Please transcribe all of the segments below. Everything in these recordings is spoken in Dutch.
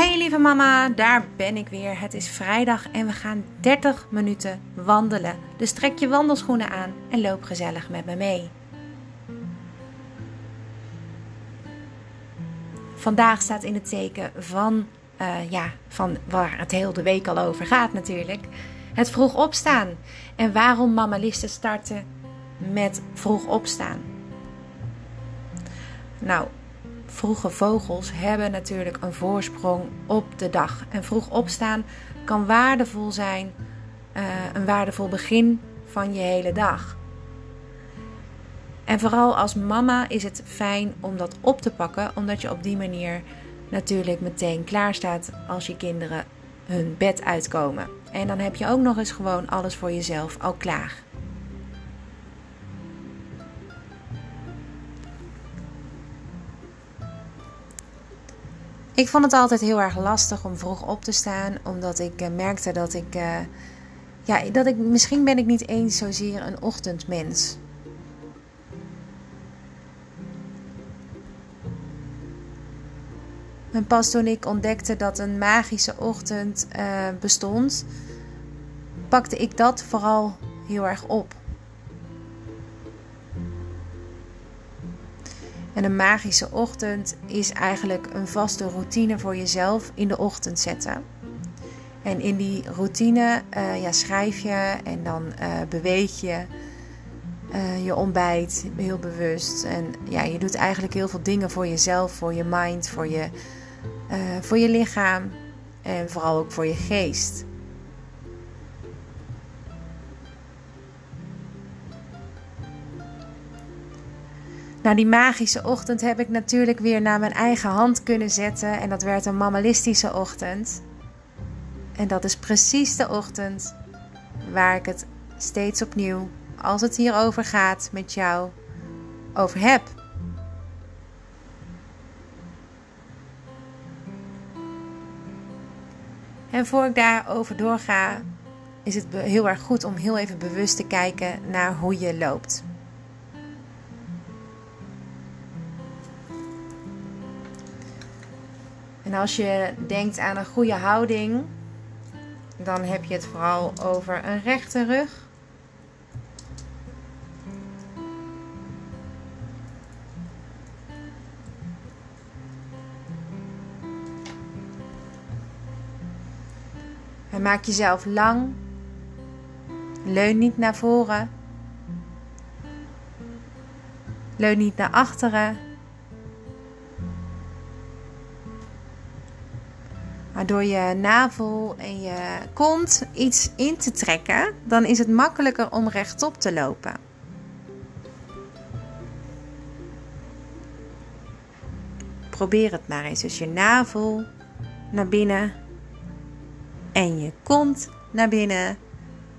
Hey lieve mama, daar ben ik weer. Het is vrijdag en we gaan 30 minuten wandelen. Dus trek je wandelschoenen aan en loop gezellig met me mee. Vandaag staat in het teken van, uh, ja, van waar het heel de week al over gaat natuurlijk. Het vroeg opstaan. En waarom mama Liste starten met vroeg opstaan? Nou, vroege vogels hebben natuurlijk een voorsprong op de dag. En vroeg opstaan kan waardevol zijn, uh, een waardevol begin van je hele dag. En vooral als mama is het fijn om dat op te pakken, omdat je op die manier natuurlijk meteen klaar staat als je kinderen hun bed uitkomen. En dan heb je ook nog eens gewoon alles voor jezelf al klaar. Ik vond het altijd heel erg lastig om vroeg op te staan, omdat ik uh, merkte dat ik, uh, ja, dat ik, misschien ben ik niet eens zozeer een ochtendmens. En pas toen ik ontdekte dat een magische ochtend uh, bestond, pakte ik dat vooral heel erg op. En een magische ochtend is eigenlijk een vaste routine voor jezelf in de ochtend zetten. En in die routine uh, ja, schrijf je en dan uh, beweeg je. Uh, je ontbijt heel bewust. En ja, je doet eigenlijk heel veel dingen voor jezelf, voor je mind, voor je, voor je lichaam en vooral ook voor je geest. Nou, die magische ochtend heb ik natuurlijk weer naar mijn eigen hand kunnen zetten. En dat werd een mammalistische ochtend. En dat is precies de ochtend waar ik het steeds opnieuw, als het hierover gaat met jou, over heb. En voor ik daarover doorga, is het heel erg goed om heel even bewust te kijken naar hoe je loopt. En als je denkt aan een goede houding, dan heb je het vooral over een rechte rug. En maak jezelf lang. Leun niet naar voren. Leun niet naar achteren. Door je navel en je kont iets in te trekken, dan is het makkelijker om rechtop te lopen. Probeer het maar eens. Dus je navel naar binnen en je kont naar binnen.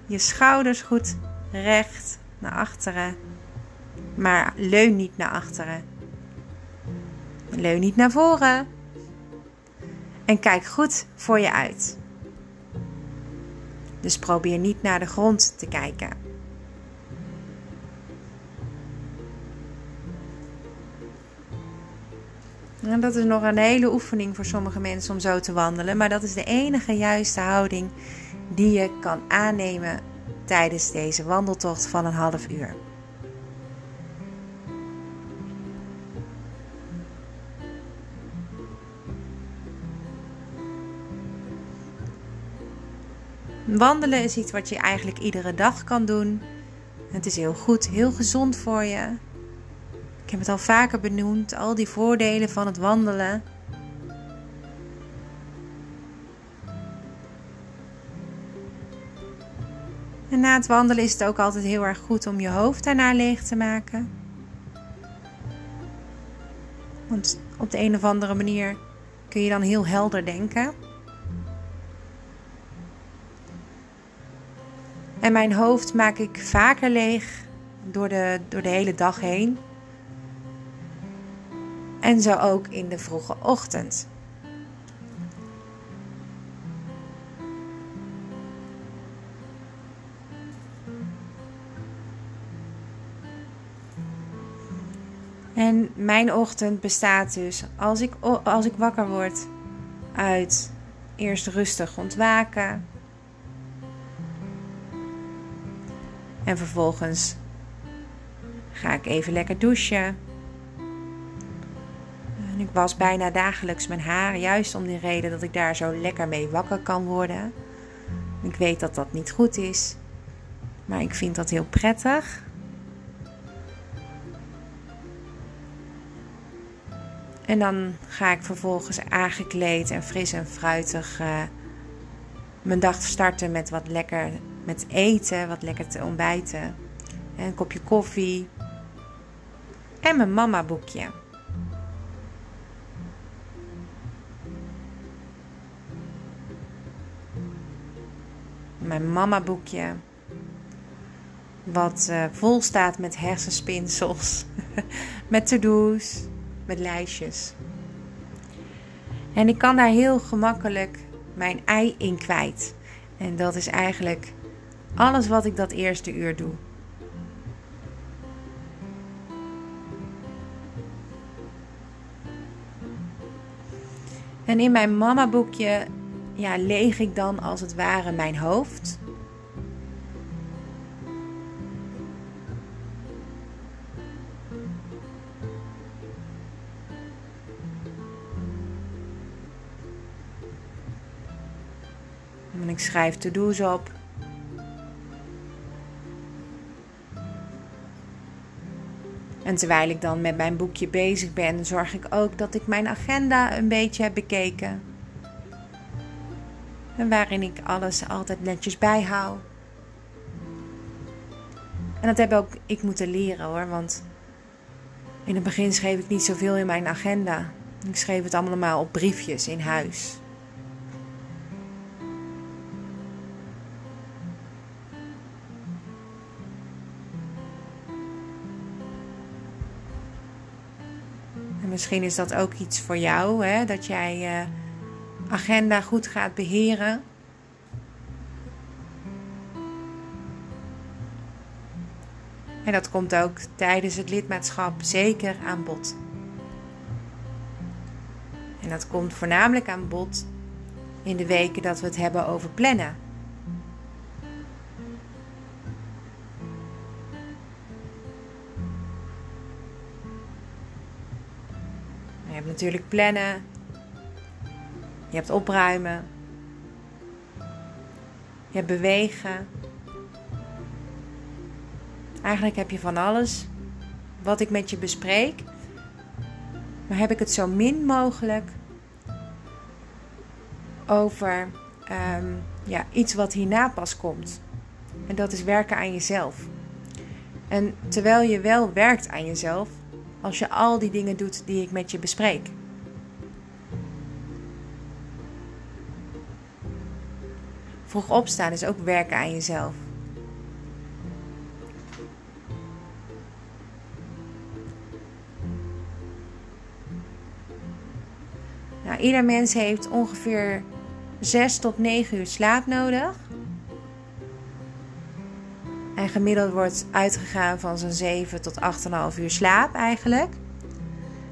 Je schouders goed recht naar achteren. Maar leun niet naar achteren. Leun niet naar voren. En kijk goed voor je uit. Dus probeer niet naar de grond te kijken. En dat is nog een hele oefening voor sommige mensen om zo te wandelen. Maar dat is de enige juiste houding die je kan aannemen tijdens deze wandeltocht van een half uur. Wandelen is iets wat je eigenlijk iedere dag kan doen. Het is heel goed, heel gezond voor je. Ik heb het al vaker benoemd, al die voordelen van het wandelen. En na het wandelen is het ook altijd heel erg goed om je hoofd daarna leeg te maken. Want op de een of andere manier kun je dan heel helder denken. En mijn hoofd maak ik vaker leeg door de, door de hele dag heen. En zo ook in de vroege ochtend. En mijn ochtend bestaat dus als ik, als ik wakker word, uit eerst rustig ontwaken. En vervolgens ga ik even lekker douchen. En ik was bijna dagelijks mijn haar, juist om die reden dat ik daar zo lekker mee wakker kan worden. Ik weet dat dat niet goed is, maar ik vind dat heel prettig. En dan ga ik vervolgens aangekleed en fris en fruitig uh, mijn dag starten met wat lekker met eten, wat lekker te ontbijten. En een kopje koffie. En mijn mama boekje. Mijn mama boekje. Wat uh, vol staat met hersenspinsels. met to-do's met lijstjes. En ik kan daar heel gemakkelijk mijn ei in kwijt. En dat is eigenlijk alles wat ik dat eerste uur doe. En in mijn mama boekje ja, leeg ik dan als het ware mijn hoofd. En ik schrijf to-do's op. En terwijl ik dan met mijn boekje bezig ben, zorg ik ook dat ik mijn agenda een beetje heb bekeken. En waarin ik alles altijd netjes bijhoud. En dat heb ook ik moeten leren hoor, want in het begin schreef ik niet zoveel in mijn agenda. Ik schreef het allemaal op briefjes in huis. Misschien is dat ook iets voor jou, hè? dat jij je agenda goed gaat beheren. En dat komt ook tijdens het lidmaatschap zeker aan bod. En dat komt voornamelijk aan bod in de weken dat we het hebben over plannen. Natuurlijk plannen. Je hebt opruimen. Je hebt bewegen. Eigenlijk heb je van alles wat ik met je bespreek. Maar heb ik het zo min mogelijk over ehm, ja, iets wat hierna pas komt. En dat is werken aan jezelf. En terwijl je wel werkt aan jezelf, als je al die dingen doet die ik met je bespreek. Vroeg opstaan is ook werken aan jezelf. Nou, ieder mens heeft ongeveer 6 tot 9 uur slaap nodig. Gemiddeld wordt uitgegaan van zo'n 7 tot 8,5 uur slaap eigenlijk.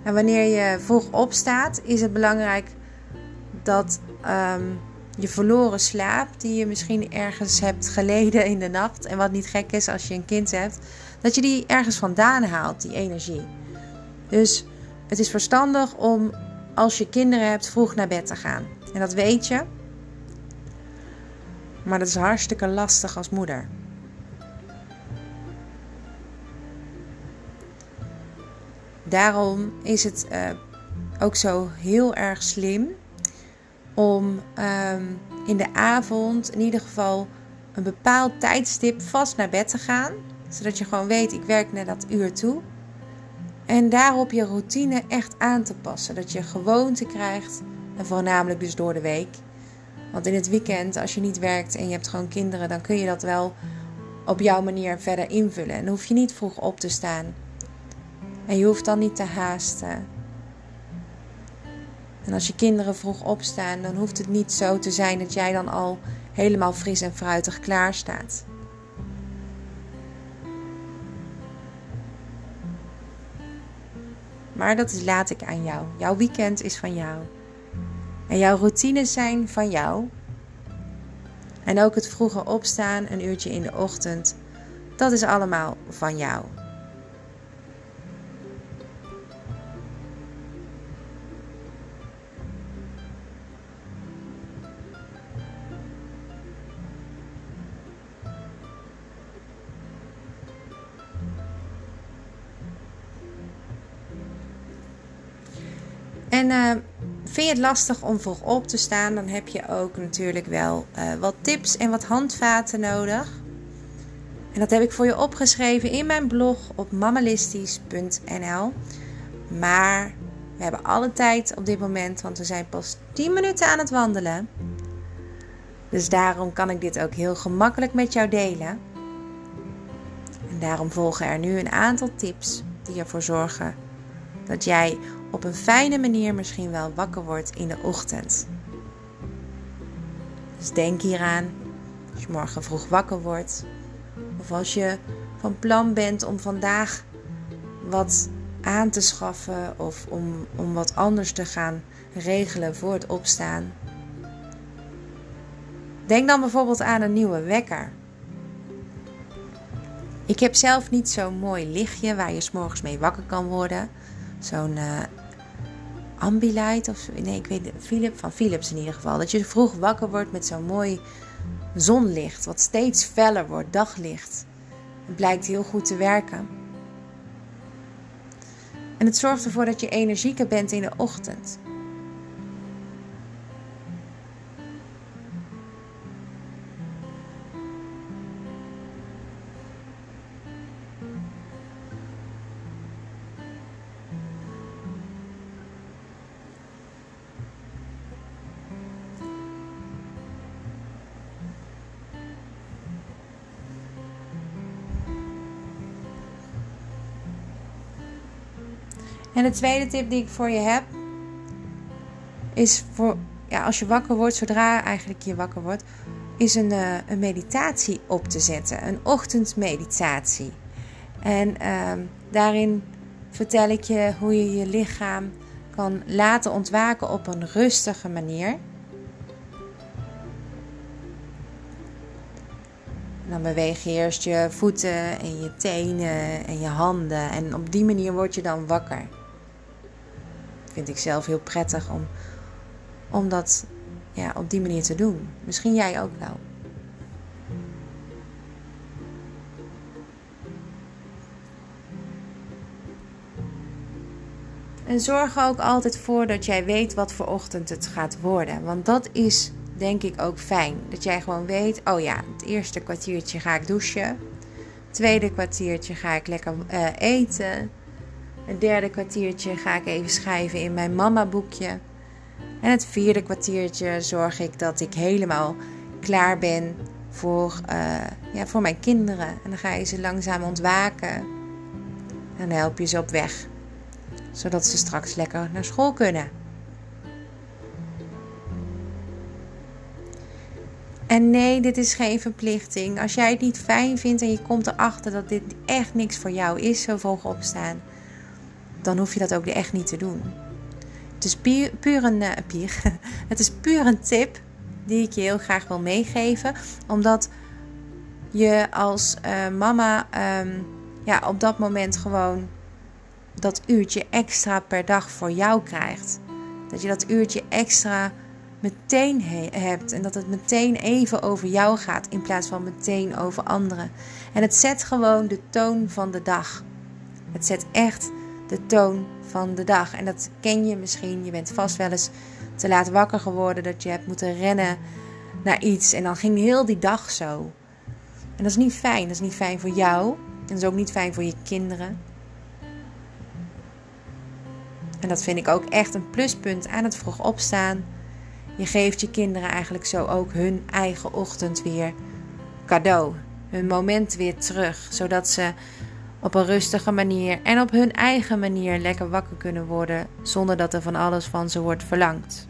En wanneer je vroeg opstaat, is het belangrijk dat um, je verloren slaap, die je misschien ergens hebt geleden in de nacht, en wat niet gek is als je een kind hebt, dat je die ergens vandaan haalt, die energie. Dus het is verstandig om als je kinderen hebt vroeg naar bed te gaan. En dat weet je. Maar dat is hartstikke lastig als moeder. Daarom is het uh, ook zo heel erg slim om um, in de avond in ieder geval een bepaald tijdstip vast naar bed te gaan. Zodat je gewoon weet, ik werk naar dat uur toe. En daarop je routine echt aan te passen. Dat je gewoonte krijgt. En voornamelijk dus door de week. Want in het weekend, als je niet werkt en je hebt gewoon kinderen, dan kun je dat wel op jouw manier verder invullen. En hoef je niet vroeg op te staan. En je hoeft dan niet te haasten. En als je kinderen vroeg opstaan, dan hoeft het niet zo te zijn dat jij dan al helemaal fris en fruitig klaar staat. Maar dat laat ik aan jou. Jouw weekend is van jou. En jouw routines zijn van jou. En ook het vroeger opstaan, een uurtje in de ochtend, dat is allemaal van jou. En uh, vind je het lastig om vroeg op te staan, dan heb je ook natuurlijk wel uh, wat tips en wat handvaten nodig. En dat heb ik voor je opgeschreven in mijn blog op mammalistisch.nl. Maar we hebben alle tijd op dit moment, want we zijn pas 10 minuten aan het wandelen. Dus daarom kan ik dit ook heel gemakkelijk met jou delen. En daarom volgen er nu een aantal tips die ervoor zorgen dat jij op een fijne manier misschien wel wakker wordt in de ochtend. Dus denk hieraan als je morgen vroeg wakker wordt. Of als je van plan bent om vandaag wat aan te schaffen of om, om wat anders te gaan regelen voor het opstaan. Denk dan bijvoorbeeld aan een nieuwe wekker. Ik heb zelf niet zo'n mooi lichtje waar je s'morgens mee wakker kan worden. Zo'n uh, Ambilight of nee, ik weet Philip, van Philips in ieder geval. Dat je vroeg wakker wordt met zo'n mooi zonlicht, wat steeds feller wordt, daglicht. Het blijkt heel goed te werken. En het zorgt ervoor dat je energieker bent in de ochtend. De tweede tip die ik voor je heb, is voor ja, als je wakker wordt, zodra eigenlijk je wakker wordt, is een, uh, een meditatie op te zetten. Een ochtendmeditatie. En uh, daarin vertel ik je hoe je je lichaam kan laten ontwaken op een rustige manier. dan beweeg je eerst je voeten en je tenen en je handen. En op die manier word je dan wakker vind ik zelf heel prettig om, om dat ja, op die manier te doen. Misschien jij ook wel. En zorg er ook altijd voor dat jij weet wat voor ochtend het gaat worden. Want dat is denk ik ook fijn. Dat jij gewoon weet, oh ja, het eerste kwartiertje ga ik douchen. Het tweede kwartiertje ga ik lekker uh, eten. Het derde kwartiertje ga ik even schrijven in mijn mama boekje. En het vierde kwartiertje zorg ik dat ik helemaal klaar ben voor, uh, ja, voor mijn kinderen. En dan ga je ze langzaam ontwaken. En dan help je ze op weg. Zodat ze straks lekker naar school kunnen. En nee, dit is geen verplichting. Als jij het niet fijn vindt en je komt erachter dat dit echt niks voor jou is, zo vroeg opstaan dan hoef je dat ook echt niet te doen. Het is puur, een, puur, het is puur een tip die ik je heel graag wil meegeven. Omdat je als uh, mama um, ja, op dat moment gewoon dat uurtje extra per dag voor jou krijgt. Dat je dat uurtje extra meteen hebt en dat het meteen even over jou gaat in plaats van meteen over anderen. En het zet gewoon de toon van de dag. Het zet echt de toon van de dag. En dat ken je misschien. Je bent vast wel eens te laat wakker geworden dat je hebt moeten rennen naar iets. En dan ging heel die dag zo. En dat is niet fijn. Dat is niet fijn voor jou. En dat is ook niet fijn voor je kinderen. En dat vind ik ook echt een pluspunt aan het vroeg opstaan. Je geeft je kinderen eigenlijk zo ook hun eigen ochtend weer cadeau. Hun moment weer terug. Zodat ze op een rustige manier en op hun eigen manier lekker wakker kunnen worden zonder dat er van alles van ze wordt verlangd.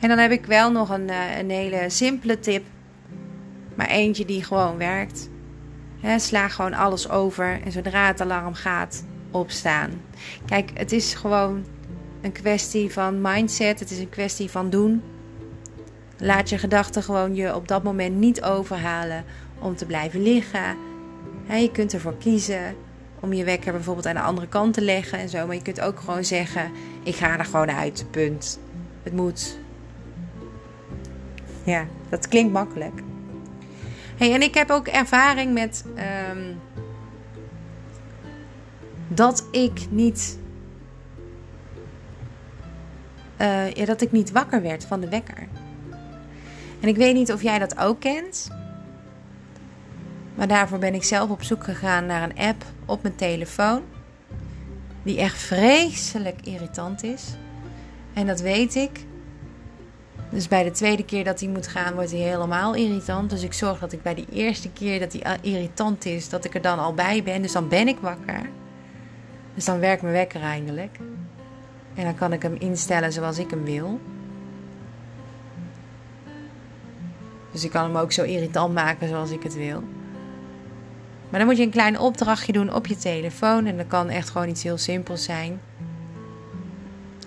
En dan heb ik wel nog een, eh, een hele simpele tip. Maar eentje die gewoon werkt. Sla gewoon alles over en zodra het alarm gaat, opstaan. Kijk, het is gewoon een kwestie van mindset. Het is een kwestie van doen. Laat je gedachten gewoon je op dat moment niet overhalen om te blijven liggen. je kunt ervoor kiezen om je wekker bijvoorbeeld aan de andere kant te leggen en zo. Maar je kunt ook gewoon zeggen: ik ga er gewoon uit. Punt. Het moet. Ja, dat klinkt makkelijk. Hey, en ik heb ook ervaring met ehm, dat ik niet. Uh, ja, dat ik niet wakker werd van de wekker. En ik weet niet of jij dat ook kent. Maar daarvoor ben ik zelf op zoek gegaan naar een app op mijn telefoon. Die echt vreselijk irritant is. En dat weet ik. Dus bij de tweede keer dat hij moet gaan, wordt hij helemaal irritant. Dus ik zorg dat ik bij de eerste keer dat hij irritant is, dat ik er dan al bij ben. Dus dan ben ik wakker. Dus dan werkt mijn wekker eindelijk. En dan kan ik hem instellen zoals ik hem wil. Dus ik kan hem ook zo irritant maken zoals ik het wil. Maar dan moet je een klein opdrachtje doen op je telefoon. En dat kan echt gewoon iets heel simpels zijn.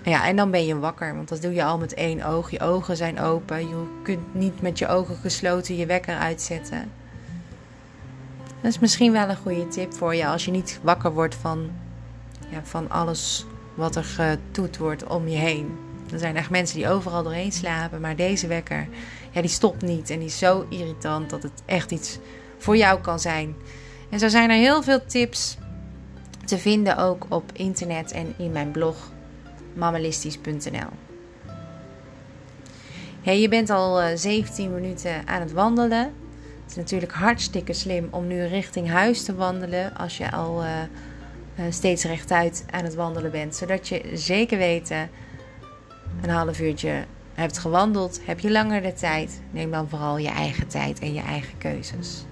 Ja, en dan ben je wakker, want dat doe je al met één oog. Je ogen zijn open. Je kunt niet met je ogen gesloten je wekker uitzetten. Dat is misschien wel een goede tip voor je als je niet wakker wordt van, ja, van alles wat er getoet wordt om je heen. Er zijn echt mensen die overal doorheen slapen, maar deze wekker, ja, die stopt niet. En die is zo irritant dat het echt iets voor jou kan zijn. En zo zijn er heel veel tips te vinden ook op internet en in mijn blog mammalistisch.nl. Hey, je bent al 17 eh, minuten aan het wandelen. Het is natuurlijk hartstikke slim om nu richting huis te wandelen als je al uh, steeds rechtuit aan het wandelen bent. Zodat je zeker weten een half uurtje hebt gewandeld. Heb je langer de tijd? Neem dan vooral je eigen tijd en je eigen keuzes.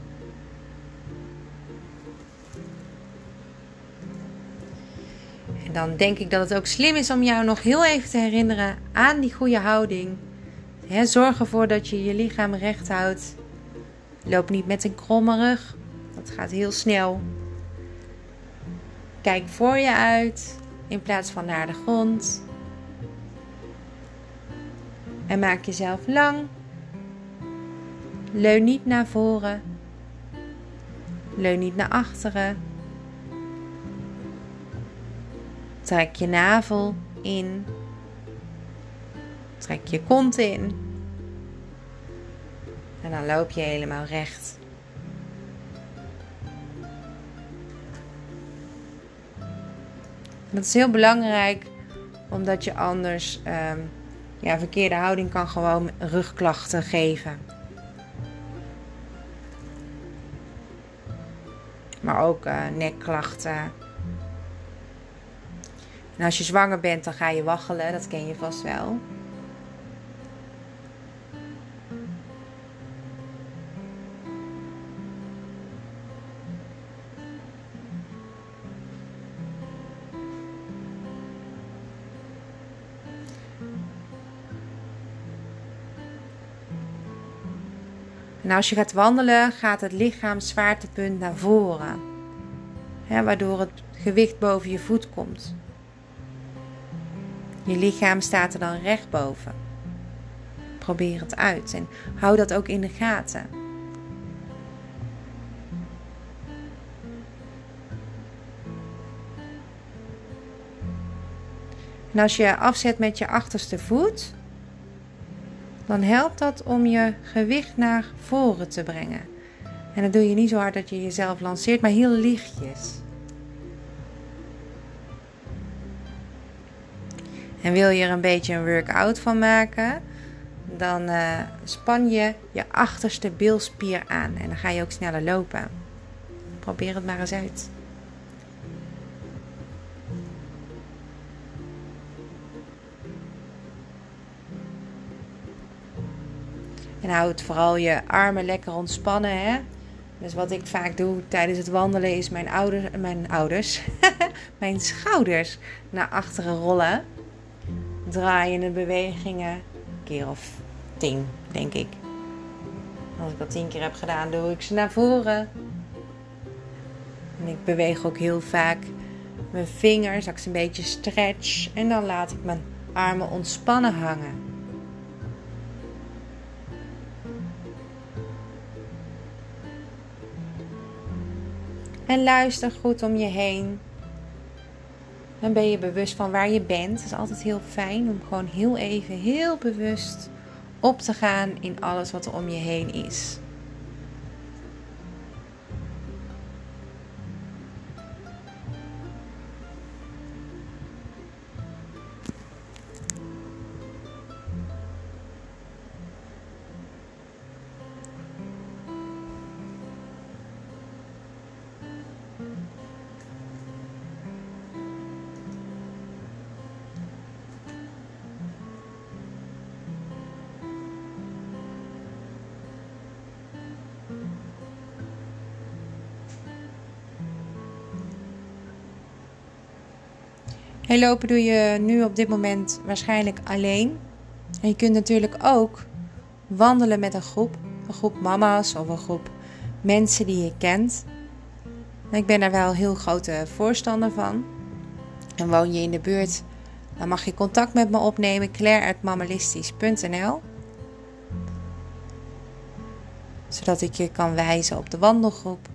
Dan denk ik dat het ook slim is om jou nog heel even te herinneren aan die goede houding. zorg ervoor dat je je lichaam recht houdt. Loop niet met een kromme rug. Dat gaat heel snel. Kijk voor je uit in plaats van naar de grond. En maak jezelf lang. Leun niet naar voren. Leun niet naar achteren. Trek je navel in. Trek je kont in. En dan loop je helemaal recht. Dat is heel belangrijk, omdat je anders um, ja, verkeerde houding kan gewoon rugklachten geven. Maar ook uh, nekklachten, en als je zwanger bent, dan ga je waggelen. Dat ken je vast wel. En als je gaat wandelen, gaat het lichaam zwaartepunt naar voren. waardoor het gewicht boven je voet komt. Je lichaam staat er dan recht boven. Probeer het uit en hou dat ook in de gaten. En als je afzet met je achterste voet, dan helpt dat om je gewicht naar voren te brengen. En dat doe je niet zo hard dat je jezelf lanceert, maar heel lichtjes. En wil je er een beetje een workout van maken, dan uh, span je je achterste bilspier aan en dan ga je ook sneller lopen. Probeer het maar eens uit. En houd vooral je armen lekker ontspannen. Hè? Dus wat ik vaak doe tijdens het wandelen is mijn, ouders, mijn ouders, mijn schouders naar achteren rollen draaiende bewegingen keer of tien, denk ik. Als ik dat tien keer heb gedaan, doe ik ze naar voren. En ik beweeg ook heel vaak mijn vingers, als ik ze een beetje stretch. En dan laat ik mijn armen ontspannen hangen. En luister goed om je heen. Dan ben je bewust van waar je bent. Het is altijd heel fijn om gewoon heel even, heel bewust op te gaan in alles wat er om je heen is. En lopen doe je nu op dit moment waarschijnlijk alleen. En je kunt natuurlijk ook wandelen met een groep. Een groep mama's of een groep mensen die je kent. ik ben daar wel heel grote voorstander van. En woon je in de buurt, dan mag je contact met me opnemen. claire.mammalistisch.nl Zodat ik je kan wijzen op de wandelgroep.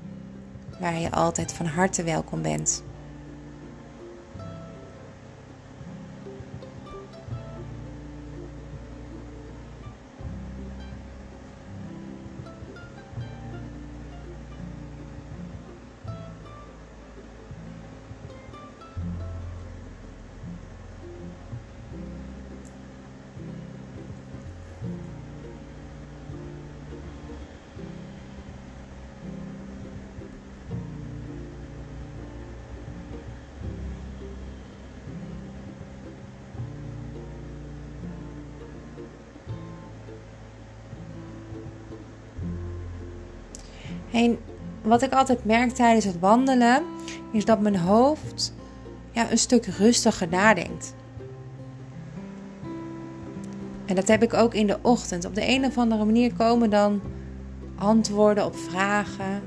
Waar je altijd van harte welkom bent. Wat ik altijd merk tijdens het wandelen, is dat mijn hoofd ja, een stuk rustiger nadenkt. En dat heb ik ook in de ochtend. Op de een of andere manier komen dan antwoorden op vragen.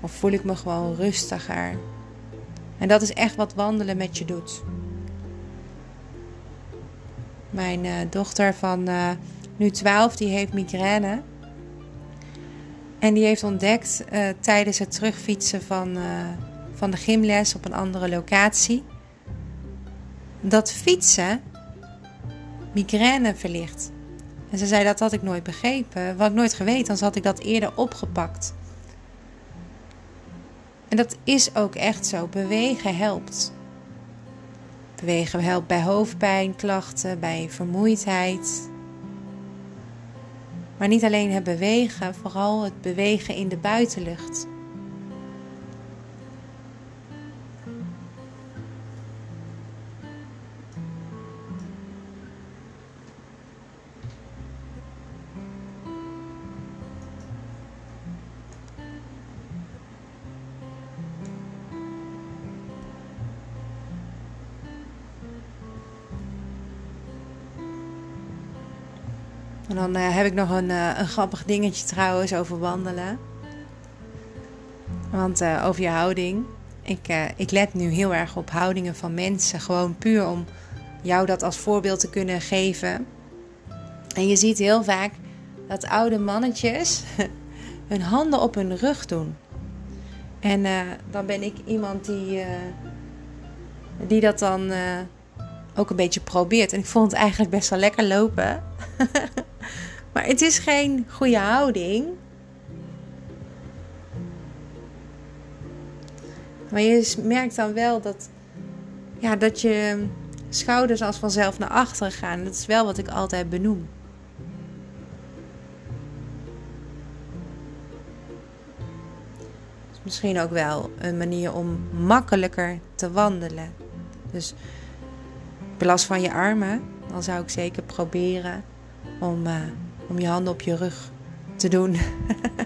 Of voel ik me gewoon rustiger. En dat is echt wat wandelen met je doet. Mijn uh, dochter van uh, nu 12, die heeft migraine. En die heeft ontdekt uh, tijdens het terugfietsen van, uh, van de gymles op een andere locatie. Dat fietsen migraine verlicht. En ze zei dat had ik nooit begrepen. Wat ik nooit geweten, anders had ik dat eerder opgepakt. En dat is ook echt zo. Bewegen helpt. Bewegen helpt bij hoofdpijnklachten, bij vermoeidheid. Maar niet alleen het bewegen, vooral het bewegen in de buitenlucht. En dan uh, heb ik nog een, uh, een grappig dingetje trouwens over wandelen. Want uh, over je houding. Ik, ik let nu heel erg op houdingen van mensen. Gewoon puur om jou dat als voorbeeld te kunnen geven. En je ziet heel vaak dat oude mannetjes hun handen op hun rug doen. En dan ben ik iemand die, die dat dan ook een beetje probeert. En ik vond het eigenlijk best wel lekker lopen. Maar het is geen goede houding. Maar je merkt dan wel dat, ja, dat je schouders als vanzelf naar achteren gaan. Dat is wel wat ik altijd benoem. is misschien ook wel een manier om makkelijker te wandelen. Dus belast van je armen, dan zou ik zeker proberen om uh, om je handen op je rug te doen.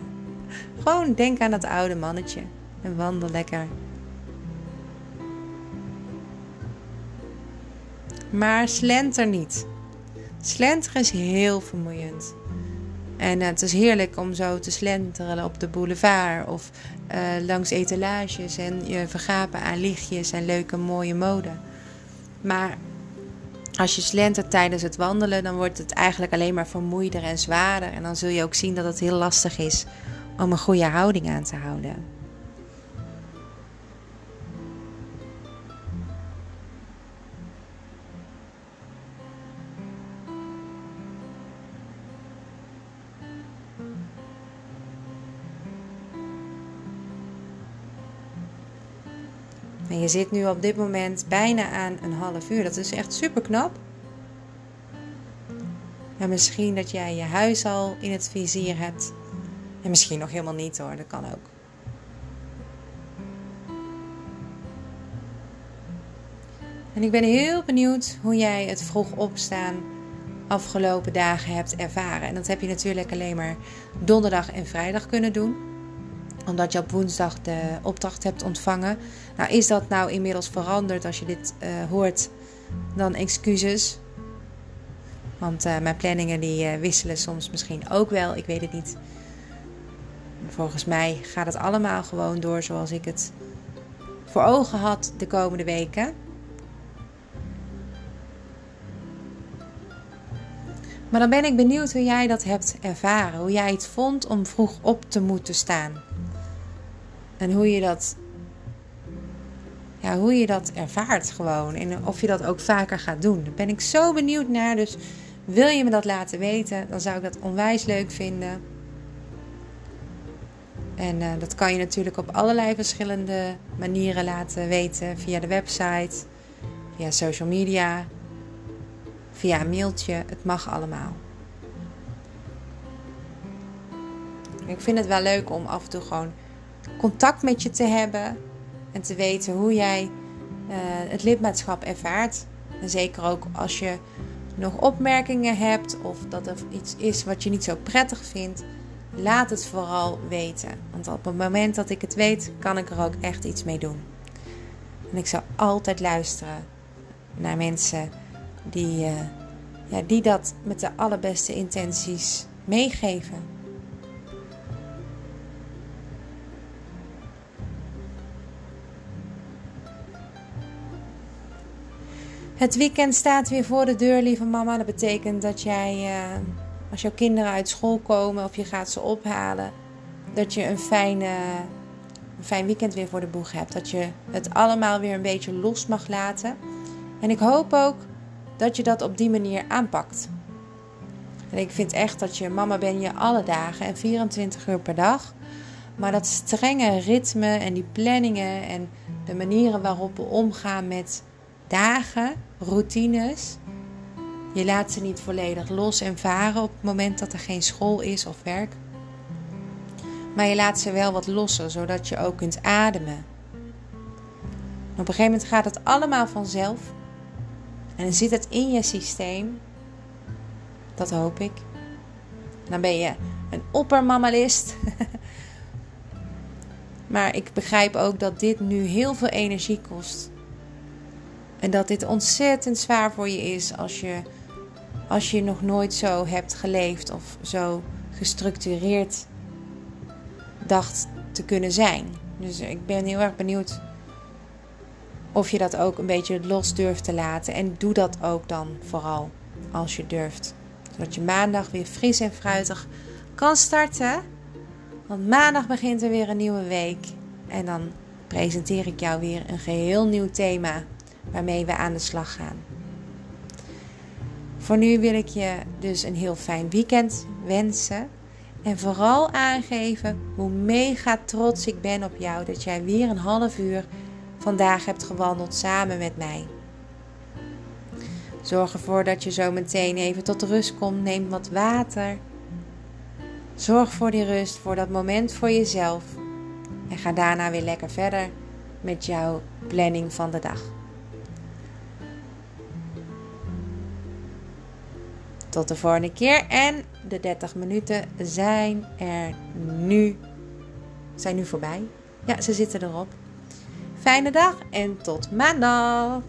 Gewoon denk aan dat oude mannetje en wandel lekker. Maar slenter niet. Slenteren is heel vermoeiend. En het is heerlijk om zo te slenteren op de boulevard of uh, langs etalages en je vergapen aan lichtjes en leuke mooie mode. Maar als je slentert tijdens het wandelen, dan wordt het eigenlijk alleen maar vermoeider en zwaarder. En dan zul je ook zien dat het heel lastig is om een goede houding aan te houden. Je zit nu op dit moment bijna aan een half uur. Dat is echt super knap. En misschien dat jij je huis al in het vizier hebt. En misschien nog helemaal niet hoor, dat kan ook. En ik ben heel benieuwd hoe jij het vroeg opstaan afgelopen dagen hebt ervaren. En dat heb je natuurlijk alleen maar donderdag en vrijdag kunnen doen omdat je op woensdag de opdracht hebt ontvangen. Nou, is dat nou inmiddels veranderd als je dit uh, hoort? Dan excuses. Want uh, mijn planningen die uh, wisselen soms misschien ook wel. Ik weet het niet. Volgens mij gaat het allemaal gewoon door zoals ik het voor ogen had de komende weken. Maar dan ben ik benieuwd hoe jij dat hebt ervaren. Hoe jij het vond om vroeg op te moeten staan. En hoe je dat, ja, hoe je dat ervaart gewoon. En of je dat ook vaker gaat doen. Daar ben ik zo benieuwd naar. Dus wil je me dat laten weten, dan zou ik dat onwijs leuk vinden. En uh, dat kan je natuurlijk op allerlei verschillende manieren laten weten. Via de website, via social media, via een mailtje. Het mag allemaal. Ik vind het wel leuk om af en toe gewoon contact met je te hebben en te weten hoe jij uh, het lidmaatschap ervaart. En zeker ook als je nog opmerkingen hebt of dat er iets is wat je niet zo prettig vindt, laat het vooral weten. Want op het moment dat ik het weet, kan ik er ook echt iets mee doen. En ik zal altijd luisteren naar mensen die, uh, ja, die dat met de allerbeste intenties meegeven. Het weekend staat weer voor de deur, lieve mama. Dat betekent dat jij, uh, als jouw kinderen uit school komen of je gaat ze ophalen, dat je een, fijne, een fijn weekend weer voor de boeg hebt. Dat je het allemaal weer een beetje los mag laten. En ik hoop ook dat je dat op die manier aanpakt. En ik vind echt dat je mama ben je alle dagen en 24 uur per dag. Maar dat strenge ritme en die planningen en de manieren waarop we omgaan met dagen, routines. Je laat ze niet volledig los en varen op het moment dat er geen school is of werk. Maar je laat ze wel wat lossen, zodat je ook kunt ademen. op een gegeven moment gaat het allemaal vanzelf. En dan zit het in je systeem. Dat hoop ik. Dan ben je een oppermammalist. maar ik begrijp ook dat dit nu heel veel energie kost. En dat dit ontzettend zwaar voor je is als je, als je nog nooit zo hebt geleefd of zo gestructureerd dacht te kunnen zijn. Dus ik ben heel erg benieuwd of je dat ook een beetje los durft te laten. En doe dat ook dan vooral als je durft. Zodat je maandag weer fris en fruitig kan starten. Want maandag begint er weer een nieuwe week. En dan presenteer ik jou weer een geheel nieuw thema waarmee we aan de slag gaan. Voor nu wil ik je dus een heel fijn weekend wensen. En vooral aangeven hoe mega trots ik ben op jou dat jij weer een half uur vandaag hebt gewandeld samen met mij. Zorg ervoor dat je zo meteen even tot rust komt. Neem wat water. Zorg voor die rust, voor dat moment voor jezelf. En ga daarna weer lekker verder met jouw planning van de dag. Tot de volgende keer. En de 30 minuten zijn er nu. Zijn nu voorbij. Ja, ze zitten erop. Fijne dag en tot maandag.